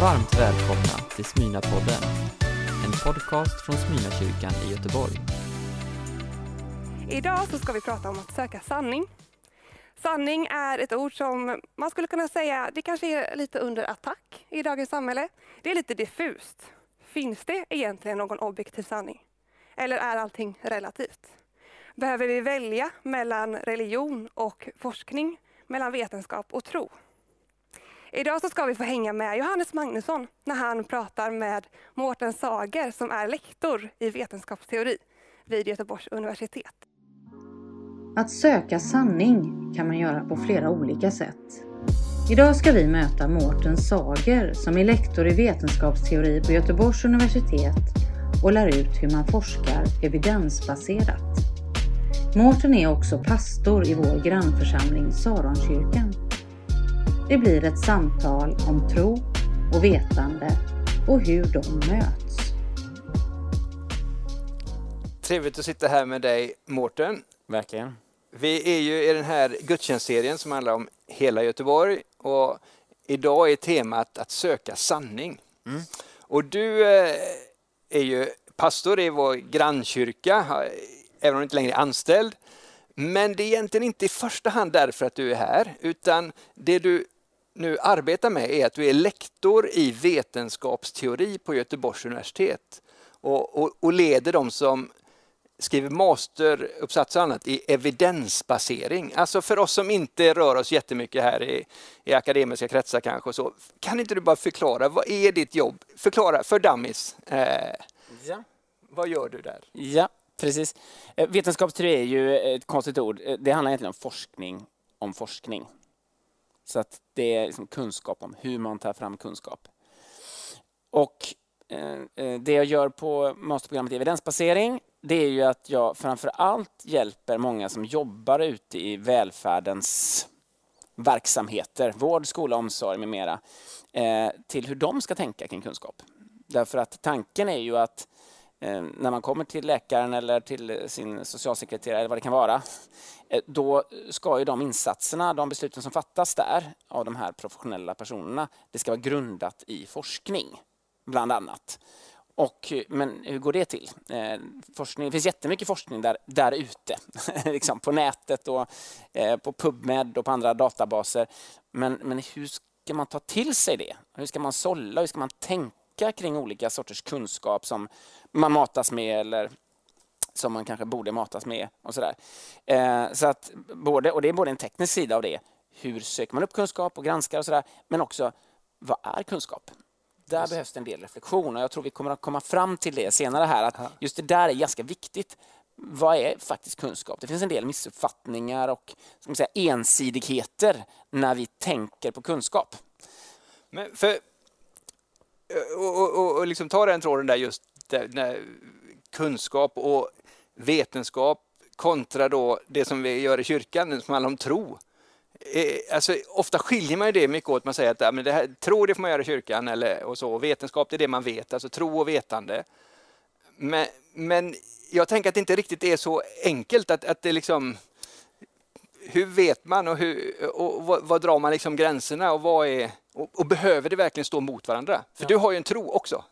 Varmt välkomna till Smyna-podden, en podcast från Smyna-kyrkan i Göteborg. Idag så ska vi prata om att söka sanning. Sanning är ett ord som man skulle kunna säga, det kanske är lite under attack i dagens samhälle. Det är lite diffust. Finns det egentligen någon objektiv sanning? Eller är allting relativt? Behöver vi välja mellan religion och forskning, mellan vetenskap och tro? Idag så ska vi få hänga med Johannes Magnusson när han pratar med Mårten Sager som är lektor i vetenskapsteori vid Göteborgs universitet. Att söka sanning kan man göra på flera olika sätt. Idag ska vi möta Mårten Sager som är lektor i vetenskapsteori på Göteborgs universitet och lär ut hur man forskar evidensbaserat. Mårten är också pastor i vår grannförsamling Saronkyrkan. Det blir ett samtal om tro och vetande och hur de möts. Trevligt att sitta här med dig Mårten. Verkligen. Vi är ju i den här gudstjänstserien som handlar om hela Göteborg och idag är temat att söka sanning. Mm. Och du eh, är ju pastor i vår grannkyrka, även om du inte längre är anställd. Men det är egentligen inte i första hand därför att du är här, utan det du nu arbetar med är att du är lektor i vetenskapsteori på Göteborgs universitet och, och, och leder de som skriver masteruppsats och annat i evidensbasering. Alltså för oss som inte rör oss jättemycket här i, i akademiska kretsar kanske. Så, kan inte du bara förklara, vad är ditt jobb? Förklara för dummies. Eh, Ja. vad gör du där? ja, precis. Eh, Vetenskapsteori är ju ett konstigt ord. Eh, Det handlar egentligen om forskning om forskning. Så att det är liksom kunskap om hur man tar fram kunskap. Och eh, eh, det jag gör på masterprogrammet i evidensbasering det är ju att jag framför allt hjälper många som jobbar ute i välfärdens verksamheter, vård, skola, omsorg med mera, eh, till hur de ska tänka kring kunskap. Därför att tanken är ju att eh, Eh, när man kommer till läkaren eller till sin socialsekreterare eller vad det kan vara, eh, då ska ju de insatserna, de besluten som fattas där av de här professionella personerna, det ska vara grundat i forskning, bland annat. Och, men hur går det till? Eh, forskning, det finns jättemycket forskning där, där ute, liksom på nätet och eh, på PubMed och på andra databaser. Men, men hur ska man ta till sig det? Hur ska man sålla? Hur ska man tänka kring olika sorters kunskap som man matas med eller som man kanske borde matas med och sådär. Eh, så att både, och det är både en teknisk sida av det, hur söker man upp kunskap och granskar och sådär, men också vad är kunskap? Där behövs det en del reflektion och jag tror vi kommer att komma fram till det senare här, att just det där är ganska viktigt. Vad är faktiskt kunskap? Det finns en del missuppfattningar och ska man säga, ensidigheter när vi tänker på kunskap. Men för, och, och, och, och liksom ta den tråden där just där, när kunskap och vetenskap kontra då det som vi gör i kyrkan, som handlar om tro. Eh, alltså, ofta skiljer man ju det mycket åt. Man säger att ja, men det här, tro det får man göra i kyrkan eller, och så. Och vetenskap det är det man vet, alltså tro och vetande. Men, men jag tänker att det inte riktigt är så enkelt att, att det liksom hur vet man och, hur, och vad, vad drar man liksom gränserna och, vad är, och, och behöver det verkligen stå mot varandra? För Ja. du har ju en tro också.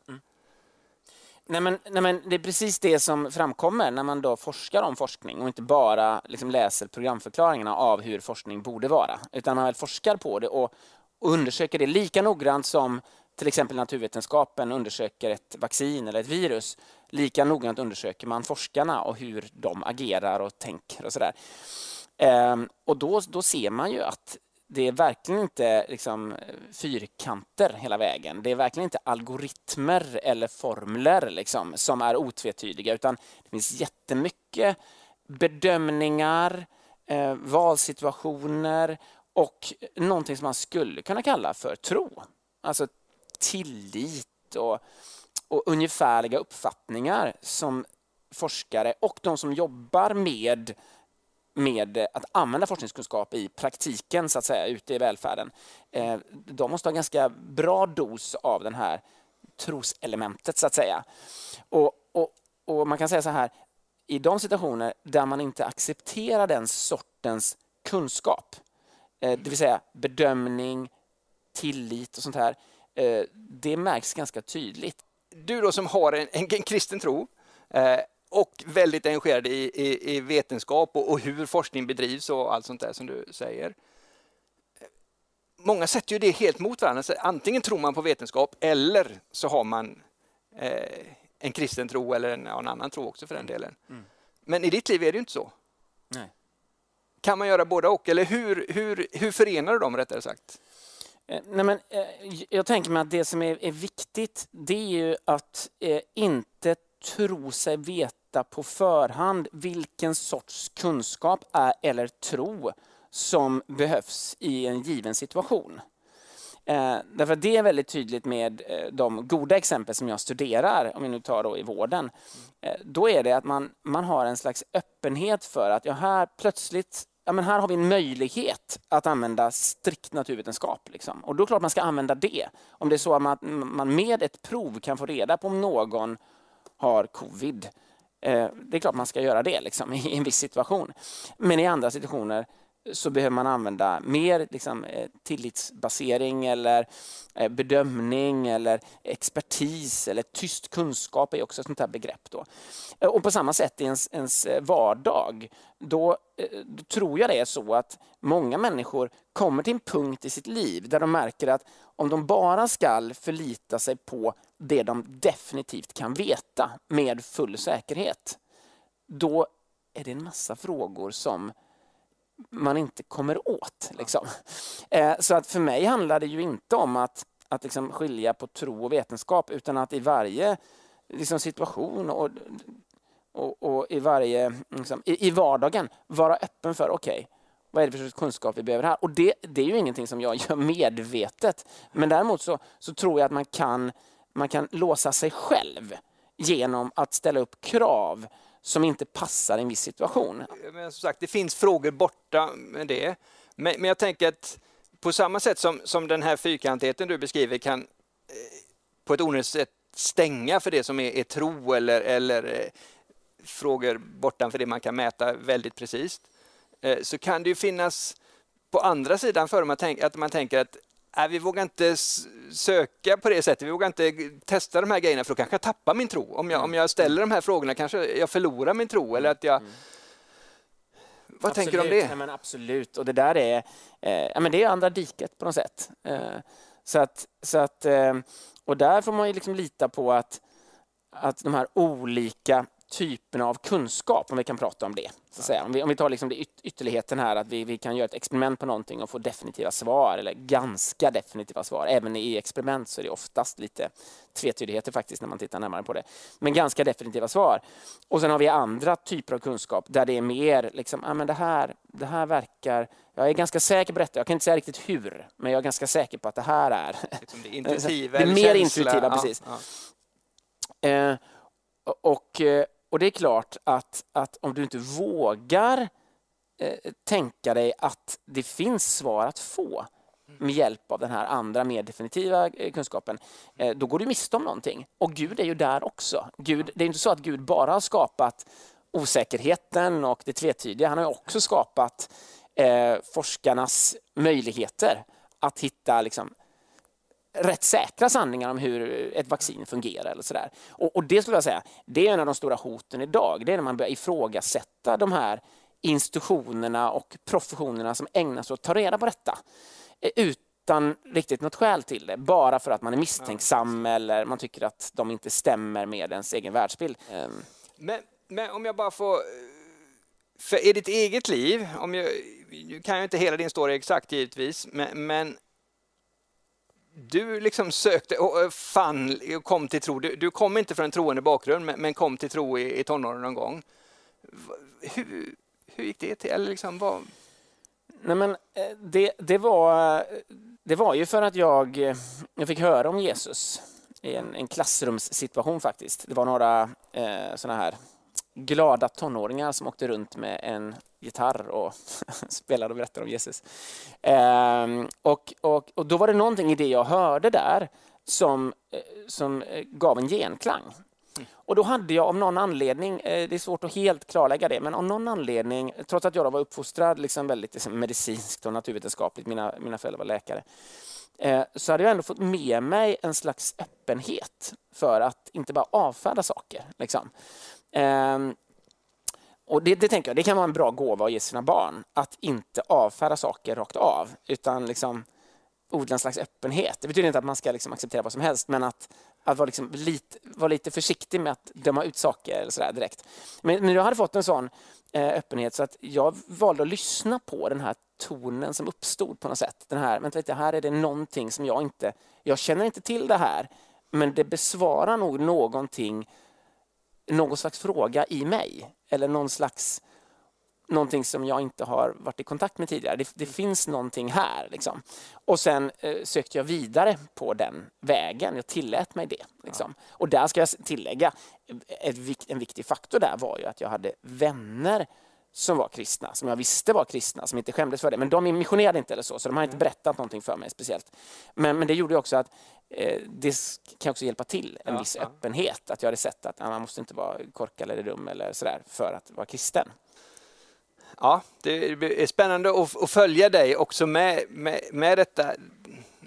Nej men, nej men det är precis det som framkommer när man då forskar om forskning och inte bara liksom läser programförklaringarna av hur forskning borde vara. Utan man väl forskar på det och, och undersöker det lika noggrant som till exempel naturvetenskapen undersöker ett vaccin eller ett virus. Lika noggrant undersöker man forskarna och hur de agerar och tänker och sådär. Ehm, och då, då ser man ju att det är verkligen inte liksom, fyrkanter hela vägen. Det är verkligen inte algoritmer eller formler liksom, som är otvetydiga utan det finns jättemycket bedömningar, eh, valsituationer och någonting som man skulle kunna kalla för tro. Alltså tillit och, och ungefärliga uppfattningar som forskare och de som jobbar med med eh, att använda forskningskunskap i praktiken så att säga ute i välfärden. Eh, de måste ha en ganska bra dos av den här troselementet så att säga. Och, och, och man kan säga så här, i de situationer där man inte accepterar den sortens kunskap, eh, det vill säga bedömning, tillit och sånt här, det märks ganska tydligt. Du då som har en, en, en kristen tro och väldigt engagerad i, i, i vetenskap och, och, hur forskning bedrivs och allt sånt där som du säger. Många sätter ju det helt mot varandra. Så antingen tror man på vetenskap eller så har man eh, en kristen tro eller en, en, annan tro också för den delen. Mm. Men i ditt liv är det ju inte så. Nej. Kan man göra båda och? Eller hur, hur, hur förenar du dem rättare sagt? Eh, nej men, eh, jag tänker mig att det som är, är viktigt det är ju att eh, inte tro sig veta på förhand vilken sorts kunskap är, eller tro som behövs i en given situation. Eh, därför det är väldigt tydligt med eh, de goda exempel som jag studerar, om vi nu tar då i vården. Eh, då är det att man, man har en slags öppenhet för att ja, här plötsligt ja, men här har vi en möjlighet att använda strikt naturvetenskap. Liksom. Och då är det klart man ska använda det. Om det är så att man, man med ett prov kan få reda på om någon har covid. Eh, det är klart man ska göra det liksom, i en viss situation. Men i andra situationer så behöver man använda mer liksom, eh, tillitsbasering eller eh, bedömning eller expertis eller tyst kunskap är också ett sånt här begrepp. Då. Och på samma sätt i ens, ens vardag, då, då, tror jag det är så att många människor kommer till en punkt i sitt liv där de märker att om de bara ska förlita sig på det de definitivt kan veta med full säkerhet, då är det en massa frågor som man inte kommer åt. Liksom. Eh, så att för mig handlar det ju inte om att, att liksom skilja på tro och vetenskap utan att i varje liksom, situation och, och, och, i, varje, liksom, i, i vardagen vara öppen för okej, okay, vad är det för kunskap vi behöver här? Och det, det är ju ingenting som jag gör medvetet. Men däremot så, så tror jag att man kan, man kan låsa sig själv genom att ställa upp krav som inte passar en viss situation. Men som sagt, det finns frågor borta med det. Men, men jag tänker att på samma sätt som, som den här fyrkantigheten du beskriver kan eh, på ett onödigt sätt stänga för det som är, är tro eller, eller eh, frågor bortanför det man kan mäta väldigt precis, eh, så kan det ju finnas på andra sidan för man tänk, att man tänker att äh, vi vågar inte söka på det sättet. Vi vågar inte testa de här grejerna för då kanske jag tappar min tro. Om jag, om jag ställer de här frågorna kanske jag förlorar min tro eller att jag mm. Vad absolut, tänker du om det? Ja, men absolut, och det där är, eh, ja, men det är andra diket på något sätt. Eh, så att, så att, eh, och där får man ju liksom lita på att, att de här olika typerna av kunskap, om vi kan prata om det. Så att säga. Om, vi, om vi tar liksom det yt ytterligheten här, att vi, vi kan göra ett experiment på någonting och få definitiva svar, eller ganska definitiva svar. Även i experiment så är det oftast lite tvetydigheter faktiskt när man tittar närmare på det. Men ganska definitiva svar. Och sen har vi andra typer av kunskap där det är mer, liksom, ah, men det, här, det här verkar jag är ganska säker på detta. Jag kan inte säga riktigt hur, men jag är ganska säker på att det här är... Det, intuitiva, det är mer intuitiva, precis. Ja, ja. Eh, och, eh, och det är klart att, att om du inte vågar eh, tänka dig att det finns svar att få med hjälp av den här andra mer definitiva eh, kunskapen, eh, då går du miste om någonting. Och Gud är ju där också. Gud, det är inte så att Gud bara har skapat osäkerheten och det tvetydiga. Han har också skapat eh, forskarnas möjligheter att hitta liksom, rätt säkra sanningar om hur ett vaccin fungerar. Eller sådär. Och, och det skulle jag säga, det är en av de stora hoten idag. Det är när man börjar ifrågasätta de här institutionerna och professionerna som ägnar sig åt att ta reda på detta eh, utan riktigt något skäl till det. Bara för att man är misstänksam eller man tycker att de inte stämmer med ens egen världsbild. Ehm. Men, men om jag bara får... För i ditt eget liv, om jag, nu kan jag inte hela din story exakt givetvis, men, men du liksom sökte och eh, fann och kom till tro. Du, du, kom inte från en troende bakgrund men, men kom till tro i, i tonåren någon gång. Hur, hur gick det till? Eller liksom, vad... Nej, men eh, det, det, var, eh, det var ju för att jag, jag fick höra om Jesus i en, en klassrumssituation faktiskt. Det var några eh, sådana här glada tonåringar som åkte runt med en gitarr och spelade och berättade om Jesus. Ehm, och, och, och då var det någonting i det jag hörde där som, eh, som eh, gav en genklang. Mm. Och då hade jag av någon anledning, eh, det är svårt att helt klarlägga det, men av någon anledning, trots att jag var uppfostrad liksom väldigt liksom, medicinskt och naturvetenskapligt, mina, mina föräldrar var läkare, eh, så hade jag ändå fått med mig en slags öppenhet för att inte bara avfärda saker. Liksom. Ehm, och det, det, tänker jag, det kan vara en bra gåva att ge sina barn, att inte avfärda saker rakt av, utan liksom odla en slags öppenhet. Det betyder inte att man ska liksom acceptera vad som helst, men att, att vara, liksom lite, vara lite försiktig med att döma ut saker eller så direkt. Men, men jag hade fått en sån eh, öppenhet så att jag valde att lyssna på den här tonen som uppstod på något sätt. Den här, vänta lite, här är det någonting som jag inte, jag känner inte till det här, men det besvarar nog någonting, någon slags fråga i mig eller någon slags någonting som jag inte har varit i kontakt med tidigare. Det, det finns någonting här. Liksom. Och sen eh, sökte jag vidare på den vägen. Jag tillät mig det. Liksom. Ja. Och där ska jag tillägga, ett, en viktig faktor där var ju att jag hade vänner som var kristna, som jag visste var kristna, som inte skämdes för det. Men de missionerade inte eller så, så de har inte berättat någonting för mig speciellt. Men, men det gjorde också att det kan också hjälpa till en ja, viss ja. öppenhet. Att jag hade sett att ja, man måste inte vara korkad eller dum eller sådär för att vara kristen. Ja, det är spännande att, följa dig också med, med, med detta.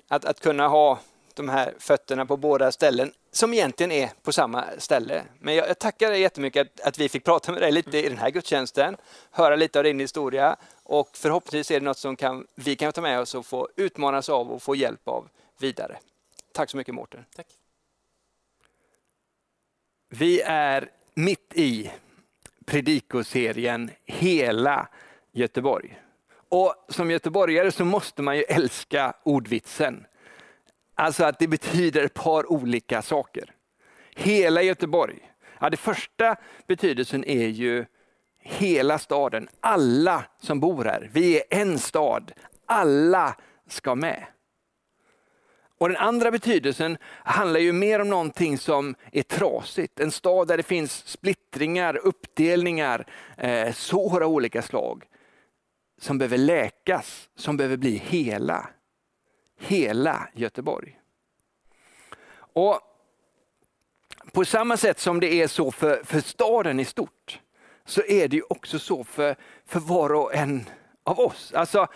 Att, att kunna ha de här fötterna på båda ställen som egentligen är på samma ställe. Men jag, jag tackar dig jättemycket att, att vi fick prata med dig lite i den här gudstjänsten, höra lite av din historia och förhoppningsvis är det något som kan, vi kan ta med oss och få utmanas av och få hjälp av vidare. Tack så mycket Mårten. Tack. Vi är mitt i predikoserien Hela Göteborg. Och som göteborgare så måste man ju älska ordvitsen. Alltså att det betyder ett par olika saker. Hela Göteborg. Ja, det första betydelsen är ju hela staden, alla som bor här. Vi är en stad, alla ska med. Och Den andra betydelsen handlar ju mer om någonting som är trasigt. En stad där det finns splittringar, uppdelningar, eh, sår av olika slag. Som behöver läkas, som behöver bli hela. Hela Göteborg. Och På samma sätt som det är så för, för staden i stort, så är det ju också så för, för var och en av oss. Alltså,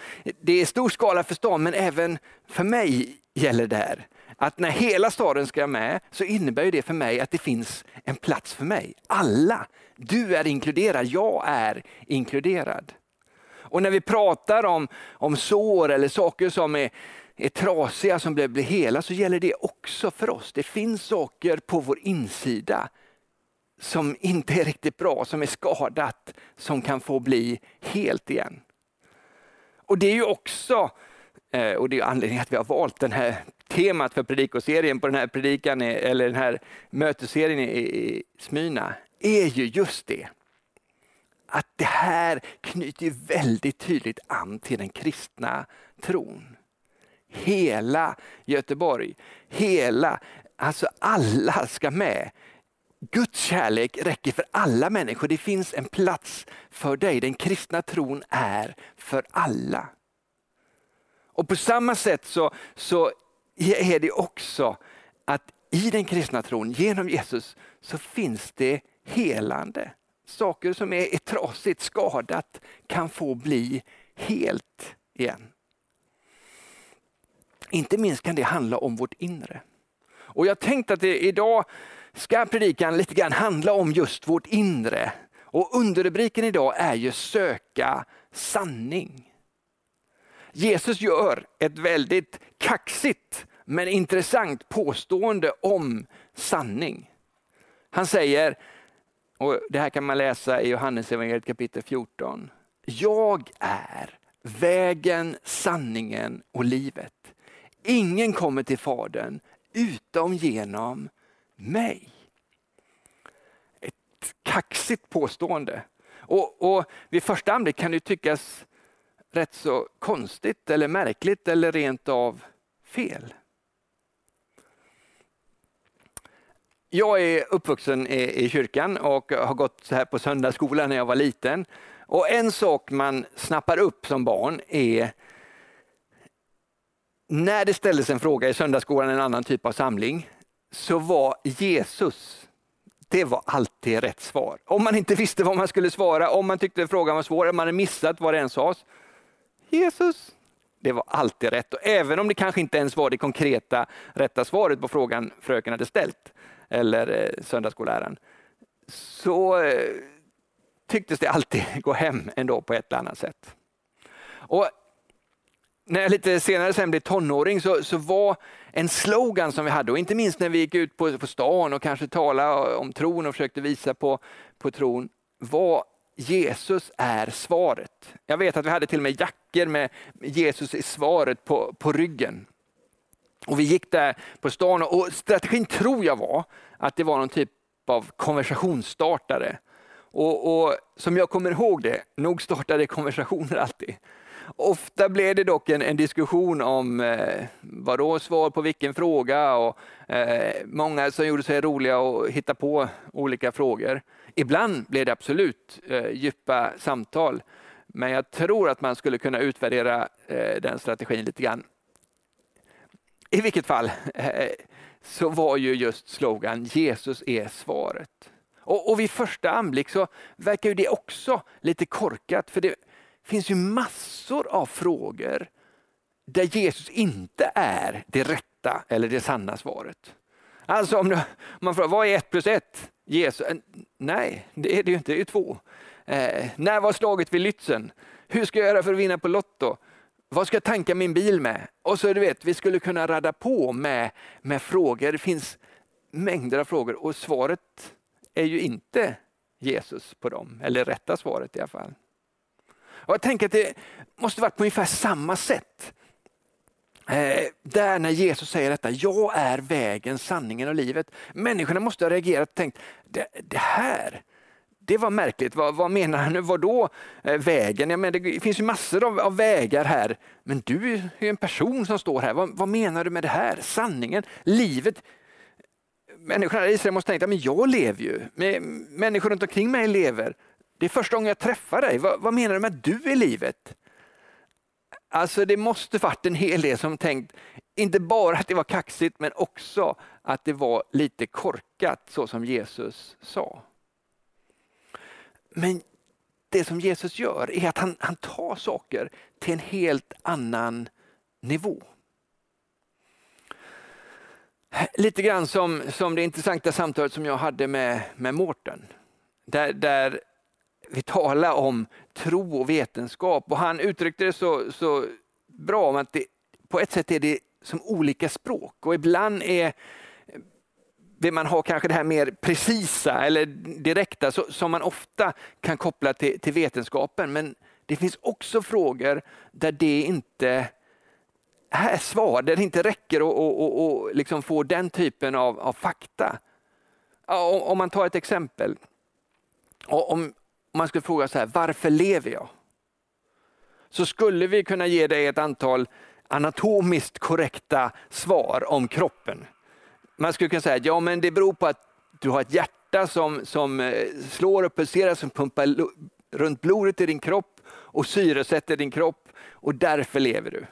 det är stor skala för stan, men även för mig gäller där. Att när hela staden ska med så innebär det för mig att det finns en plats för mig. Alla. Du är inkluderad, jag är inkluderad. Och när vi pratar om, om sår eller saker som är, är trasiga som blir hela så gäller det också för oss. Det finns saker på vår insida som inte är riktigt bra, som är skadat, som kan få bli helt igen. Och det är ju också, Eh, och det är anledningen att vi har valt den här temat för predikoserien på den här predikan, eller den här mötesserien i Smyna, är ju just det. Att det här knyter väldigt tydligt an till den kristna tron. Hela Göteborg, hela, alltså alla ska med. Guds kärlek räcker för alla människor. Det finns en plats för dig. Den kristna tron är för alla. Och på samma sätt så, så är det också att i den kristna tron, genom Jesus, så finns det helande. Saker som är, är trasigt, skadat, kan få bli helt igen. Inte minst kan det handla om vårt inre. Och Jag tänkte att det idag ska predikan lite grann handla om just vårt inre. Och underrubriken idag är ju söka sanning. Jesus gör ett väldigt kaxigt men intressant påstående om sanning. Han säger, och det här kan man läsa i Johannes evangeliet kapitel 14. Jag är vägen, sanningen och livet. Ingen kommer till Fadern utom genom mig. Ett kaxigt påstående. Och, och vid första anblick kan det tyckas rätt så konstigt eller märkligt eller rent av fel. Jag är uppvuxen i, i kyrkan och har gått så här på söndagsskola när jag var liten. Och En sak man snappar upp som barn är när det ställdes en fråga i söndagsskolan, en annan typ av samling, så var Jesus, det var alltid rätt svar. Om man inte visste vad man skulle svara, om man tyckte frågan var svår, om man hade missat vad det sades. Jesus, Det var alltid rätt. Och även om det kanske inte ens var det konkreta rätta svaret på frågan fröken hade ställt, eller eh, söndagsskolläraren, så eh, tycktes det alltid gå hem ändå på ett eller annat sätt. Och när jag lite senare sen blev tonåring så, så var en slogan som vi hade, och inte minst när vi gick ut på, på stan och kanske talade om tron och försökte visa på, på tron, var Jesus är svaret. Jag vet att vi hade till och med jackor med Jesus är svaret på, på ryggen. Och Vi gick där på stan och strategin tror jag var att det var någon typ av konversationsstartare. Och, och Som jag kommer ihåg det, nog startade konversationer alltid. Ofta blev det dock en, en diskussion om eh, vadå svar på vilken fråga och eh, många som gjorde sig roliga och hittade på olika frågor. Ibland blev det absolut eh, djupa samtal, men jag tror att man skulle kunna utvärdera eh, den strategin lite grann. I vilket fall eh, så var ju just slogan Jesus är svaret. Och, och vid första anblick så verkar ju det också lite korkat, för det finns ju massor av frågor där Jesus inte är det rätta eller det sanna svaret. Alltså om, du, om man frågar, vad är ett plus ett? Jesus? Nej, det är det ju inte, det är två. Eh, när var slaget vid Lützen? Hur ska jag göra för att vinna på Lotto? Vad ska jag tanka min bil med? Och så du vet, vi skulle kunna radda på med, med frågor. Det finns mängder av frågor och svaret är ju inte Jesus på dem, eller rätta svaret i alla fall. Och jag tänker att det måste varit på ungefär samma sätt. Eh, där när Jesus säger detta, jag är vägen, sanningen och livet. Människorna måste ha reagerat och tänkt, det, det här, det var märkligt. Vad, vad menar han nu? Vadå eh, vägen? Jag menar, det finns ju massor av, av, vägar här, men du är ju en person som står här. Vad, vad menar du med det här? Sanningen, livet. Människorna i Israel måste tänka, men jag lever ju. Människor runt omkring mig lever. Det är första gången jag träffar dig. Vad, vad menar du med att du är livet? Alltså det måste varit en hel del som tänkt, inte bara att det var kaxigt, men också att det var lite korkat så som Jesus sa. Men det som Jesus gör är att han, han tar saker till en helt annan nivå. Lite grann som, som det intressanta samtalet som jag hade med, med Mårten. Där, där vi talar om tro och vetenskap och han uttryckte det så, så bra om att det, på ett sätt är det som olika språk och ibland är det man har kanske det här mer precisa eller direkta så, som man ofta kan koppla till, till vetenskapen. Men det finns också frågor där det inte är svar, där det inte räcker att och, och, och liksom få den typen av, av fakta. Om, om man tar ett exempel. Om man skulle fråga så här, varför lever jag? Så skulle vi kunna ge dig ett antal anatomiskt korrekta svar om kroppen. Man skulle kunna säga, ja men det beror på att du har ett hjärta som, som eh, slår och pulserar, som pumpar runt blodet i din kropp och syresätter din kropp och därför lever du.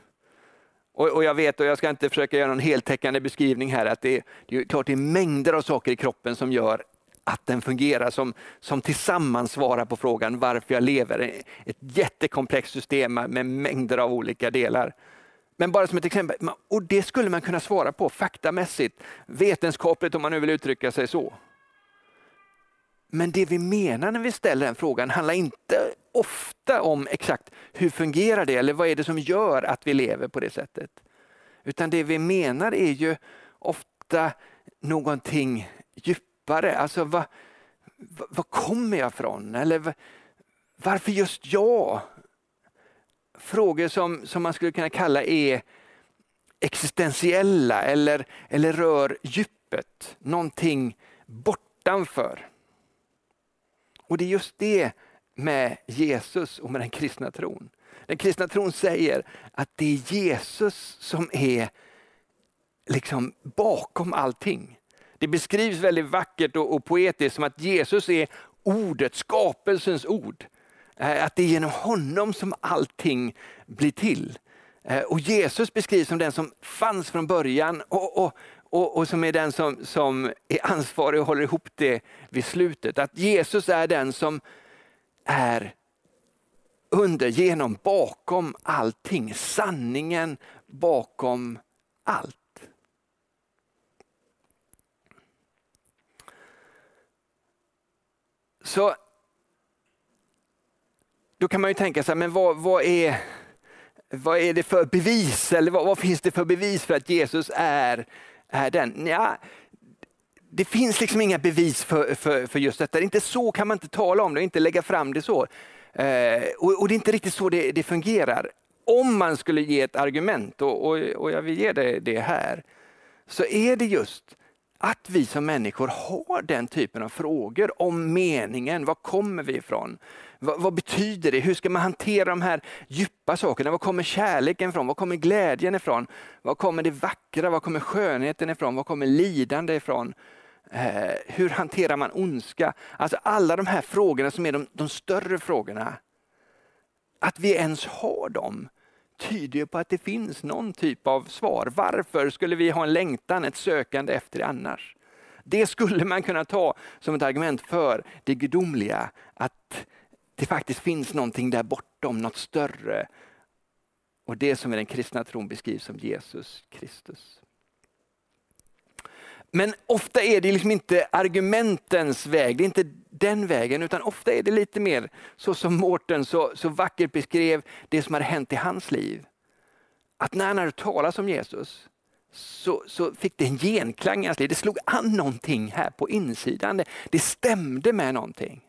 Och, och, jag vet, och jag ska inte försöka göra någon heltäckande beskrivning här, att det, det är klart det är mängder av saker i kroppen som gör att den fungerar, som, som tillsammans svarar på frågan varför jag lever. Ett jättekomplext system med mängder av olika delar. Men bara som ett exempel, och det skulle man kunna svara på faktamässigt, vetenskapligt om man nu vill uttrycka sig så. Men det vi menar när vi ställer den frågan handlar inte ofta om exakt hur fungerar det eller vad är det som gör att vi lever på det sättet. Utan det vi menar är ju ofta någonting djupare djupare. Alltså, var, var kommer jag ifrån? Eller varför just jag? Frågor som, som man skulle kunna kalla är existentiella eller, eller rör djupet, någonting bortanför. Och det är just det med Jesus och med den kristna tron. Den kristna tron säger att det är Jesus som är liksom bakom allting. Det beskrivs väldigt vackert och, och poetiskt som att Jesus är ordet, skapelsens ord. Eh, att det är genom honom som allting blir till. Eh, och Jesus beskrivs som den som fanns från början och, och, och, och, som är den som, som är ansvarig och håller ihop det vid slutet. Att Jesus är den som är under, genom, bakom allting. Sanningen bakom allt. Så då kan man ju tänka sig, men vad, vad, är, vad är det för bevis? Eller vad, vad, finns det för bevis för att Jesus är, är den? Ja, det finns liksom inga bevis för, för, för just detta. Inte så kan man inte tala om det, inte lägga fram det så. Eh, och, och, det är inte riktigt så det, det, fungerar. Om man skulle ge ett argument, och, och, och jag vill ge det, det här, så är det just att vi som människor har den typen av frågor om meningen. Var kommer vi ifrån? Vad, vad, betyder det? Hur ska man hantera de här djupa sakerna? Var kommer kärleken ifrån? Var kommer glädjen ifrån? Var kommer det vackra? Var kommer skönheten ifrån? Var kommer lidande ifrån? Eh, hur hanterar man ondska? Alltså alla de här frågorna som är de, de större frågorna. Att vi ens har dem tyder ju på att det finns någon typ av svar. Varför skulle vi ha en längtan, ett sökande efter det annars? Det skulle man kunna ta som ett argument för det gudomliga, att det faktiskt finns någonting där bortom, något större. Och det som i den kristna tron beskrivs som Jesus Kristus. Men ofta är det liksom inte argumentens väg, det är inte den vägen, utan ofta är det lite mer så som Mårten så, så vackert beskrev det som hade hänt i hans liv. Att när han hade talat om Jesus så, så fick det en genklang i hans liv. Det slog an någonting här på insidan. Det, det stämde med någonting.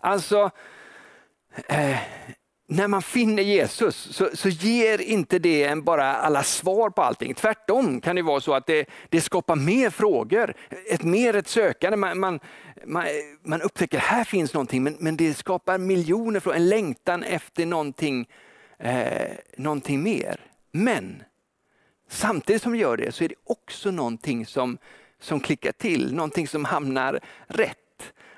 Alltså, eh, när man finner Jesus så, så, ger inte det en bara alla svar på allting. Tvärtom kan det vara så att det, det skapar mer frågor, ett mer ett sökande. Man, man, man, man upptäcker här finns någonting men, men det skapar miljoner frågor, en längtan efter någonting, eh, någonting mer. Men samtidigt som det gör det så är det också någonting som, som klickar till, någonting som hamnar rätt.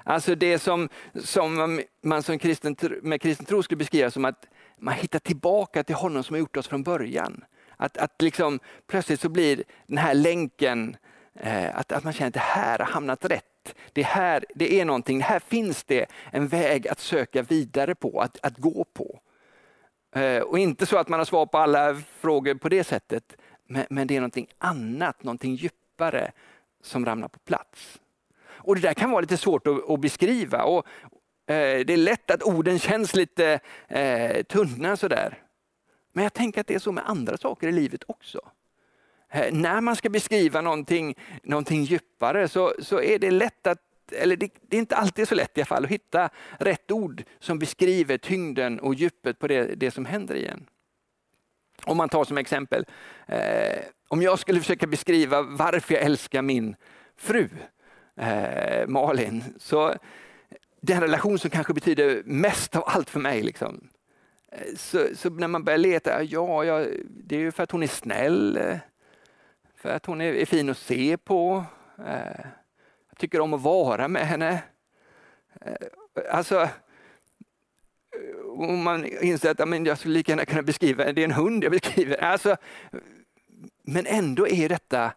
Alltså det som, som man som kristen, med kristen tro skulle beskriva som att man hittar tillbaka till honom som har gjort oss från början. Att, att liksom, plötsligt så blir den här länken, eh, att, att man känner att det här har hamnat rätt. Det här det är någonting, här finns det en väg att söka vidare på, att, att gå på. Eh, och inte så att man har svar på alla frågor på det sättet, men, men det är någonting annat, någonting djupare som ramlar på plats. Och Det där kan vara lite svårt att, att beskriva. Och, eh, det är lätt att orden känns lite eh, tunna sådär. Men jag tänker att det är så med andra saker i livet också. Eh, när man ska beskriva någonting, någonting djupare så, så är det lätt att eller det, det, är inte alltid så lätt i alla fall att hitta rätt ord som beskriver tyngden och djupet på det, det som händer igen. Om man tar som exempel, eh, om jag skulle försöka beskriva varför jag älskar min fru, eh, Malin. Så den relation som kanske betyder mest av allt för mig. Liksom. Eh, så, så, när man börjar leta, ja, ja, det är ju för att hon är snäll, eh, för att hon är, är fin att se på. Eh, jag tycker om att vara med henne. Eh, alltså, om man inser att men jag skulle lika gärna kunna beskriva, det är en hund jag beskriver. Alltså, men ändå är detta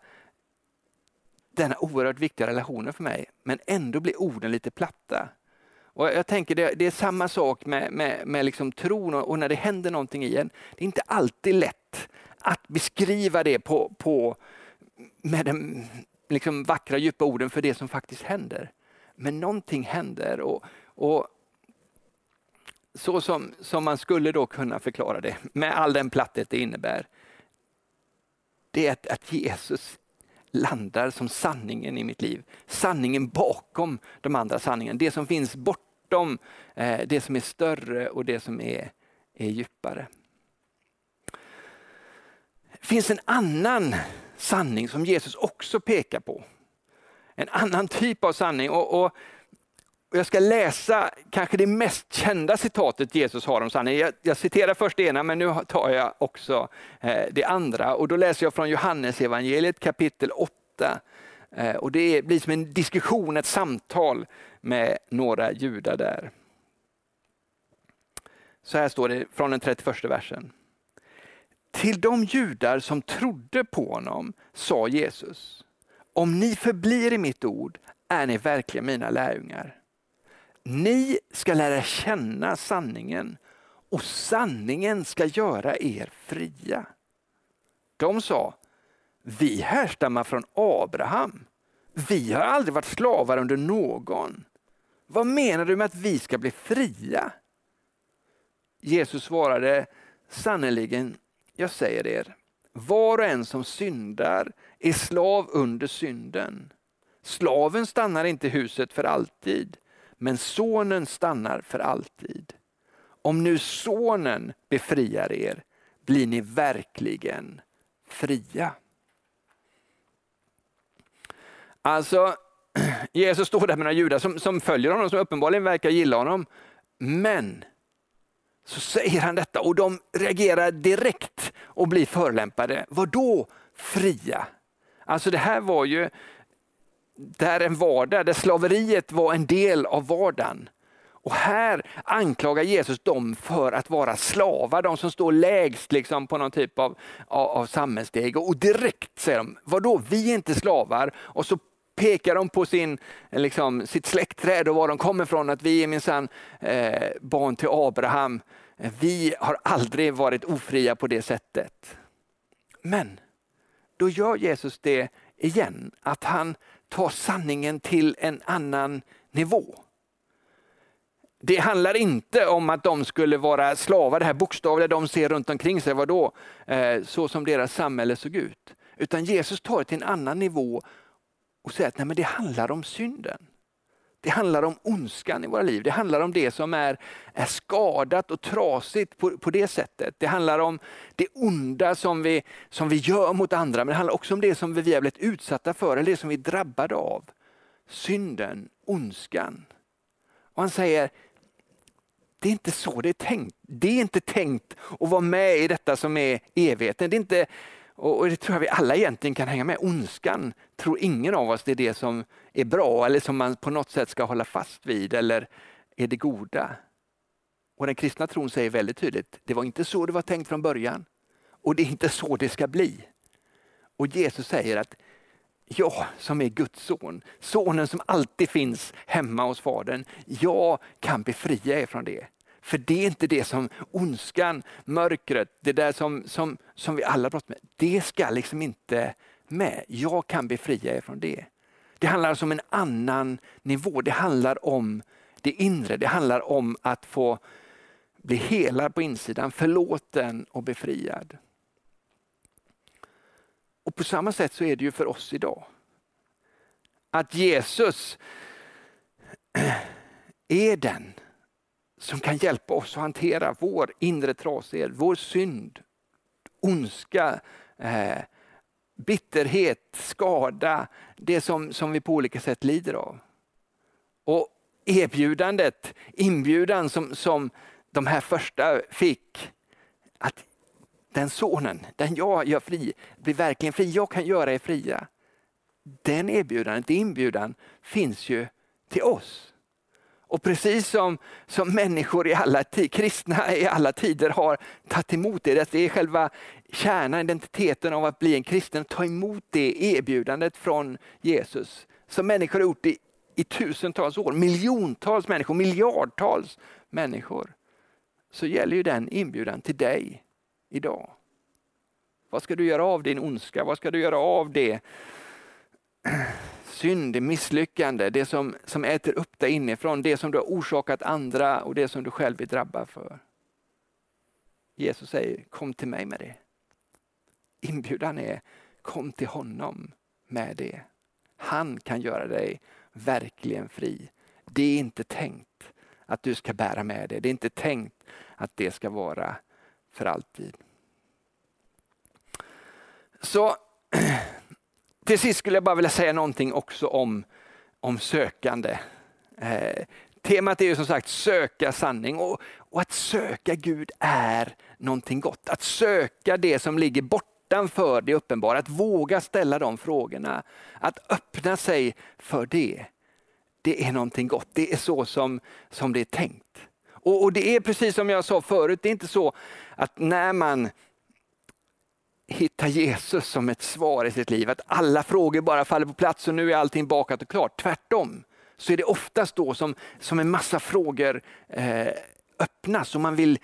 denna oerhört viktiga relationen för mig, men ändå blir orden lite platta. Och jag tänker det, det är samma sak med, med, med liksom tron och, och, när det händer någonting i en. Det är inte alltid lätt att beskriva det på, på, med de liksom vackra djupa orden för det som faktiskt händer. Men någonting händer och, och så som, som man skulle då kunna förklara det med all den platthet det innebär. Det är att, att Jesus landar som sanningen i mitt liv. Sanningen bakom de andra sanningarna. Det som finns bortom eh, det som är större och det som är, är djupare. Det finns en annan sanning som Jesus också pekar på. En annan typ av sanning. och, och jag ska läsa kanske det mest kända citatet Jesus har om sanningen. Jag, jag citerar först det ena, men nu tar jag också eh, det andra. Och Då läser jag från Johannes evangeliet kapitel 8. Eh, och Det blir som en diskussion, ett samtal med några judar där. Så här står det från den 31 versen. Till de judar som trodde på honom sa Jesus, om ni förblir i mitt ord är ni verkligen mina lärjungar. Ni ska lära känna sanningen och sanningen ska göra er fria. De sa, vi härstammar från Abraham. Vi har aldrig varit slavar under någon. Vad menar du med att vi ska bli fria? Jesus svarade, sannerligen, jag säger er, var och en som syndar är slav under synden. Slaven stannar inte i huset för alltid, men sonen stannar för alltid. Om nu sonen befriar er blir ni verkligen fria. Alltså, Jesus står där med några judar som, som följer honom, som uppenbarligen verkar gilla honom. Men så säger han detta och de reagerar direkt och blir förolämpade. Vad då fria? Alltså det här var ju där en vardag, där slaveriet var en del av vardagen. Och här anklagar Jesus dem för att vara slavar, de som står lägst liksom på någon typ av, av, av samhällssteg. Och direkt säger de, vadå vi är inte slavar? Och så pekar de på sin, liksom, sitt släktträd och var de kommer ifrån, att vi är minsann eh, barn till Abraham. Vi har aldrig varit ofria på det sättet. Men då gör Jesus det igen, att han ta sanningen till en annan nivå. Det handlar inte om att de skulle vara slavar, det här bokstavliga de ser runt omkring sig, vadå? Eh, så som deras samhälle såg ut. Utan Jesus tar det till en annan nivå och säger att nej, men det handlar om synden. Det handlar om ondskan i våra liv. Det handlar om det som är, är skadat och trasigt på, på det sättet. Det handlar om det onda som vi, som vi gör mot andra, men det handlar också om det som vi har blivit utsatta för, eller det som vi är drabbade av. Synden, ondskan. Och han säger, det är inte så det är tänkt. Det är inte tänkt att vara med i detta som är evigheten. Det är inte och det tror jag vi alla egentligen kan hänga med. Ondskan tror ingen av oss det är det som är bra eller som man på något sätt ska hålla fast vid eller är det goda. Och den kristna tron säger väldigt tydligt, det var inte så det var tänkt från början och det är inte så det ska bli. Och Jesus säger att jag som är Guds son, sonen som alltid finns hemma hos Fadern, jag kan befria er från det. För det är inte det som ondskan, mörkret, det där som, som, som vi alla brottas med, det ska liksom inte med. Jag kan befria er från det. Det handlar alltså om en annan nivå. Det handlar om det inre. Det handlar om att få bli helad på insidan, förlåten och befriad. Och På samma sätt så är det ju för oss idag. Att Jesus är den som kan hjälpa oss att hantera vår inre trasighet, vår synd, ondska, eh, bitterhet, skada, det som, som vi på olika sätt lider av. Och erbjudandet, inbjudan som, som de här första fick, att den sonen, den jag gör fri, blir verkligen fri, jag kan göra er fria. Den erbjudandet, inbjudan finns ju till oss. Och precis som, som människor i alla kristna i alla tider har tagit emot det, det är själva kärnan, identiteten av att bli en kristen, ta emot det erbjudandet från Jesus. Som människor har gjort i, i tusentals år, miljontals människor, miljardtals människor. Så gäller ju den inbjudan till dig idag. Vad ska du göra av din ondska? Vad ska du göra av det synd, det misslyckande, det som, som äter upp dig inifrån, det som du har orsakat andra och det som du själv är drabbad för. Jesus säger kom till mig med det. Inbjudan är kom till honom med det. Han kan göra dig verkligen fri. Det är inte tänkt att du ska bära med det. Det är inte tänkt att det ska vara för alltid. Så till sist skulle jag bara vilja säga någonting också om, om sökande. Eh, temat är ju som sagt söka sanning och, och att söka Gud är någonting gott. Att söka det som ligger bortanför det uppenbara, att våga ställa de frågorna. Att öppna sig för det. Det är någonting gott, det är så som, som det är tänkt. Och, och det är precis som jag sa förut, det är inte så att när man hitta Jesus som ett svar i sitt liv. Att alla frågor bara faller på plats och nu är allting bakat och klart. Tvärtom så är det oftast då som, som en massa frågor eh, öppnas och man vill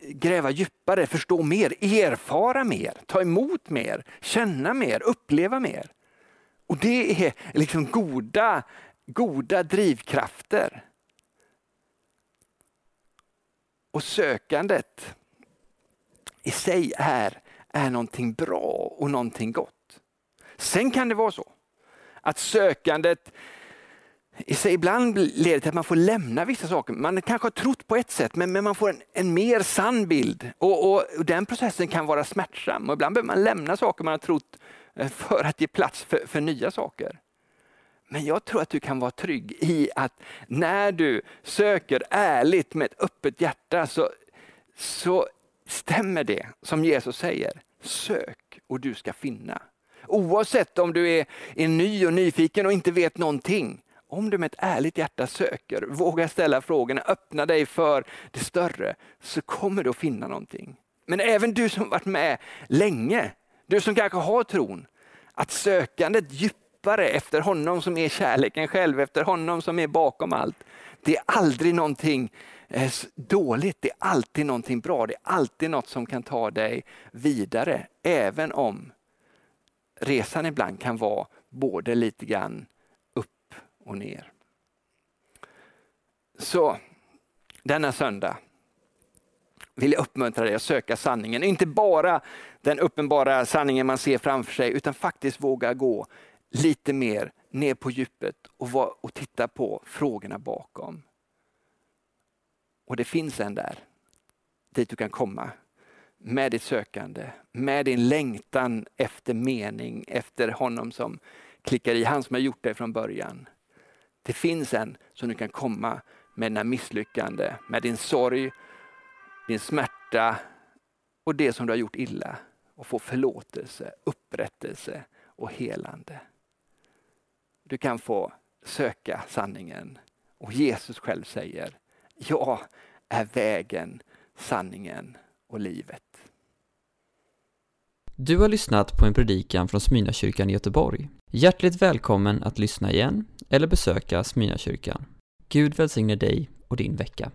gräva djupare, förstå mer, erfara mer, ta emot mer, känna mer, uppleva mer. Och det är liksom goda, goda drivkrafter. Och sökandet i sig är, är någonting bra och någonting gott. Sen kan det vara så att sökandet i sig ibland leder till att man får lämna vissa saker. Man kanske har trott på ett sätt men, men man får en, en mer sann bild och, och, och, den processen kan vara smärtsam. Och ibland behöver man lämna saker man har trott eh, för att ge plats för, för nya saker. Men jag tror att du kan vara trygg i att när du söker ärligt med ett öppet hjärta så, så stämmer det som Jesus säger. Sök och du ska finna. Oavsett om du är, är ny och nyfiken och inte vet någonting. Om du med ett ärligt hjärta söker, vågar ställa frågorna, öppna dig för det större, så kommer du att finna någonting. Men även du som varit med länge, du som kanske har tron, att sökandet djupare efter honom som är kärleken själv, efter honom som är bakom allt. Det är aldrig någonting Eh, dåligt, det är alltid någonting bra. Det är alltid något som kan ta dig vidare, även om resan ibland kan vara både lite grann upp och ner. Så denna söndag vill jag uppmuntra dig att söka sanningen. Inte bara den uppenbara sanningen man ser framför sig utan faktiskt våga gå lite mer ner på djupet och, och titta på frågorna bakom. Och det finns en där, dit du kan komma med ditt sökande, med din längtan efter mening, efter honom som klickar i, han som har gjort det från början. Det finns en som du kan komma med dina misslyckande, med din sorg, din smärta och det som du har gjort illa och få förlåtelse, upprättelse och helande. Du kan få söka sanningen och Jesus själv säger, jag är vägen, sanningen och livet. Du har lyssnat på en predikan från Smyrnakyrkan i Göteborg. Hjärtligt välkommen att lyssna igen eller besöka Smyrnakyrkan. Gud välsigne dig och din vecka.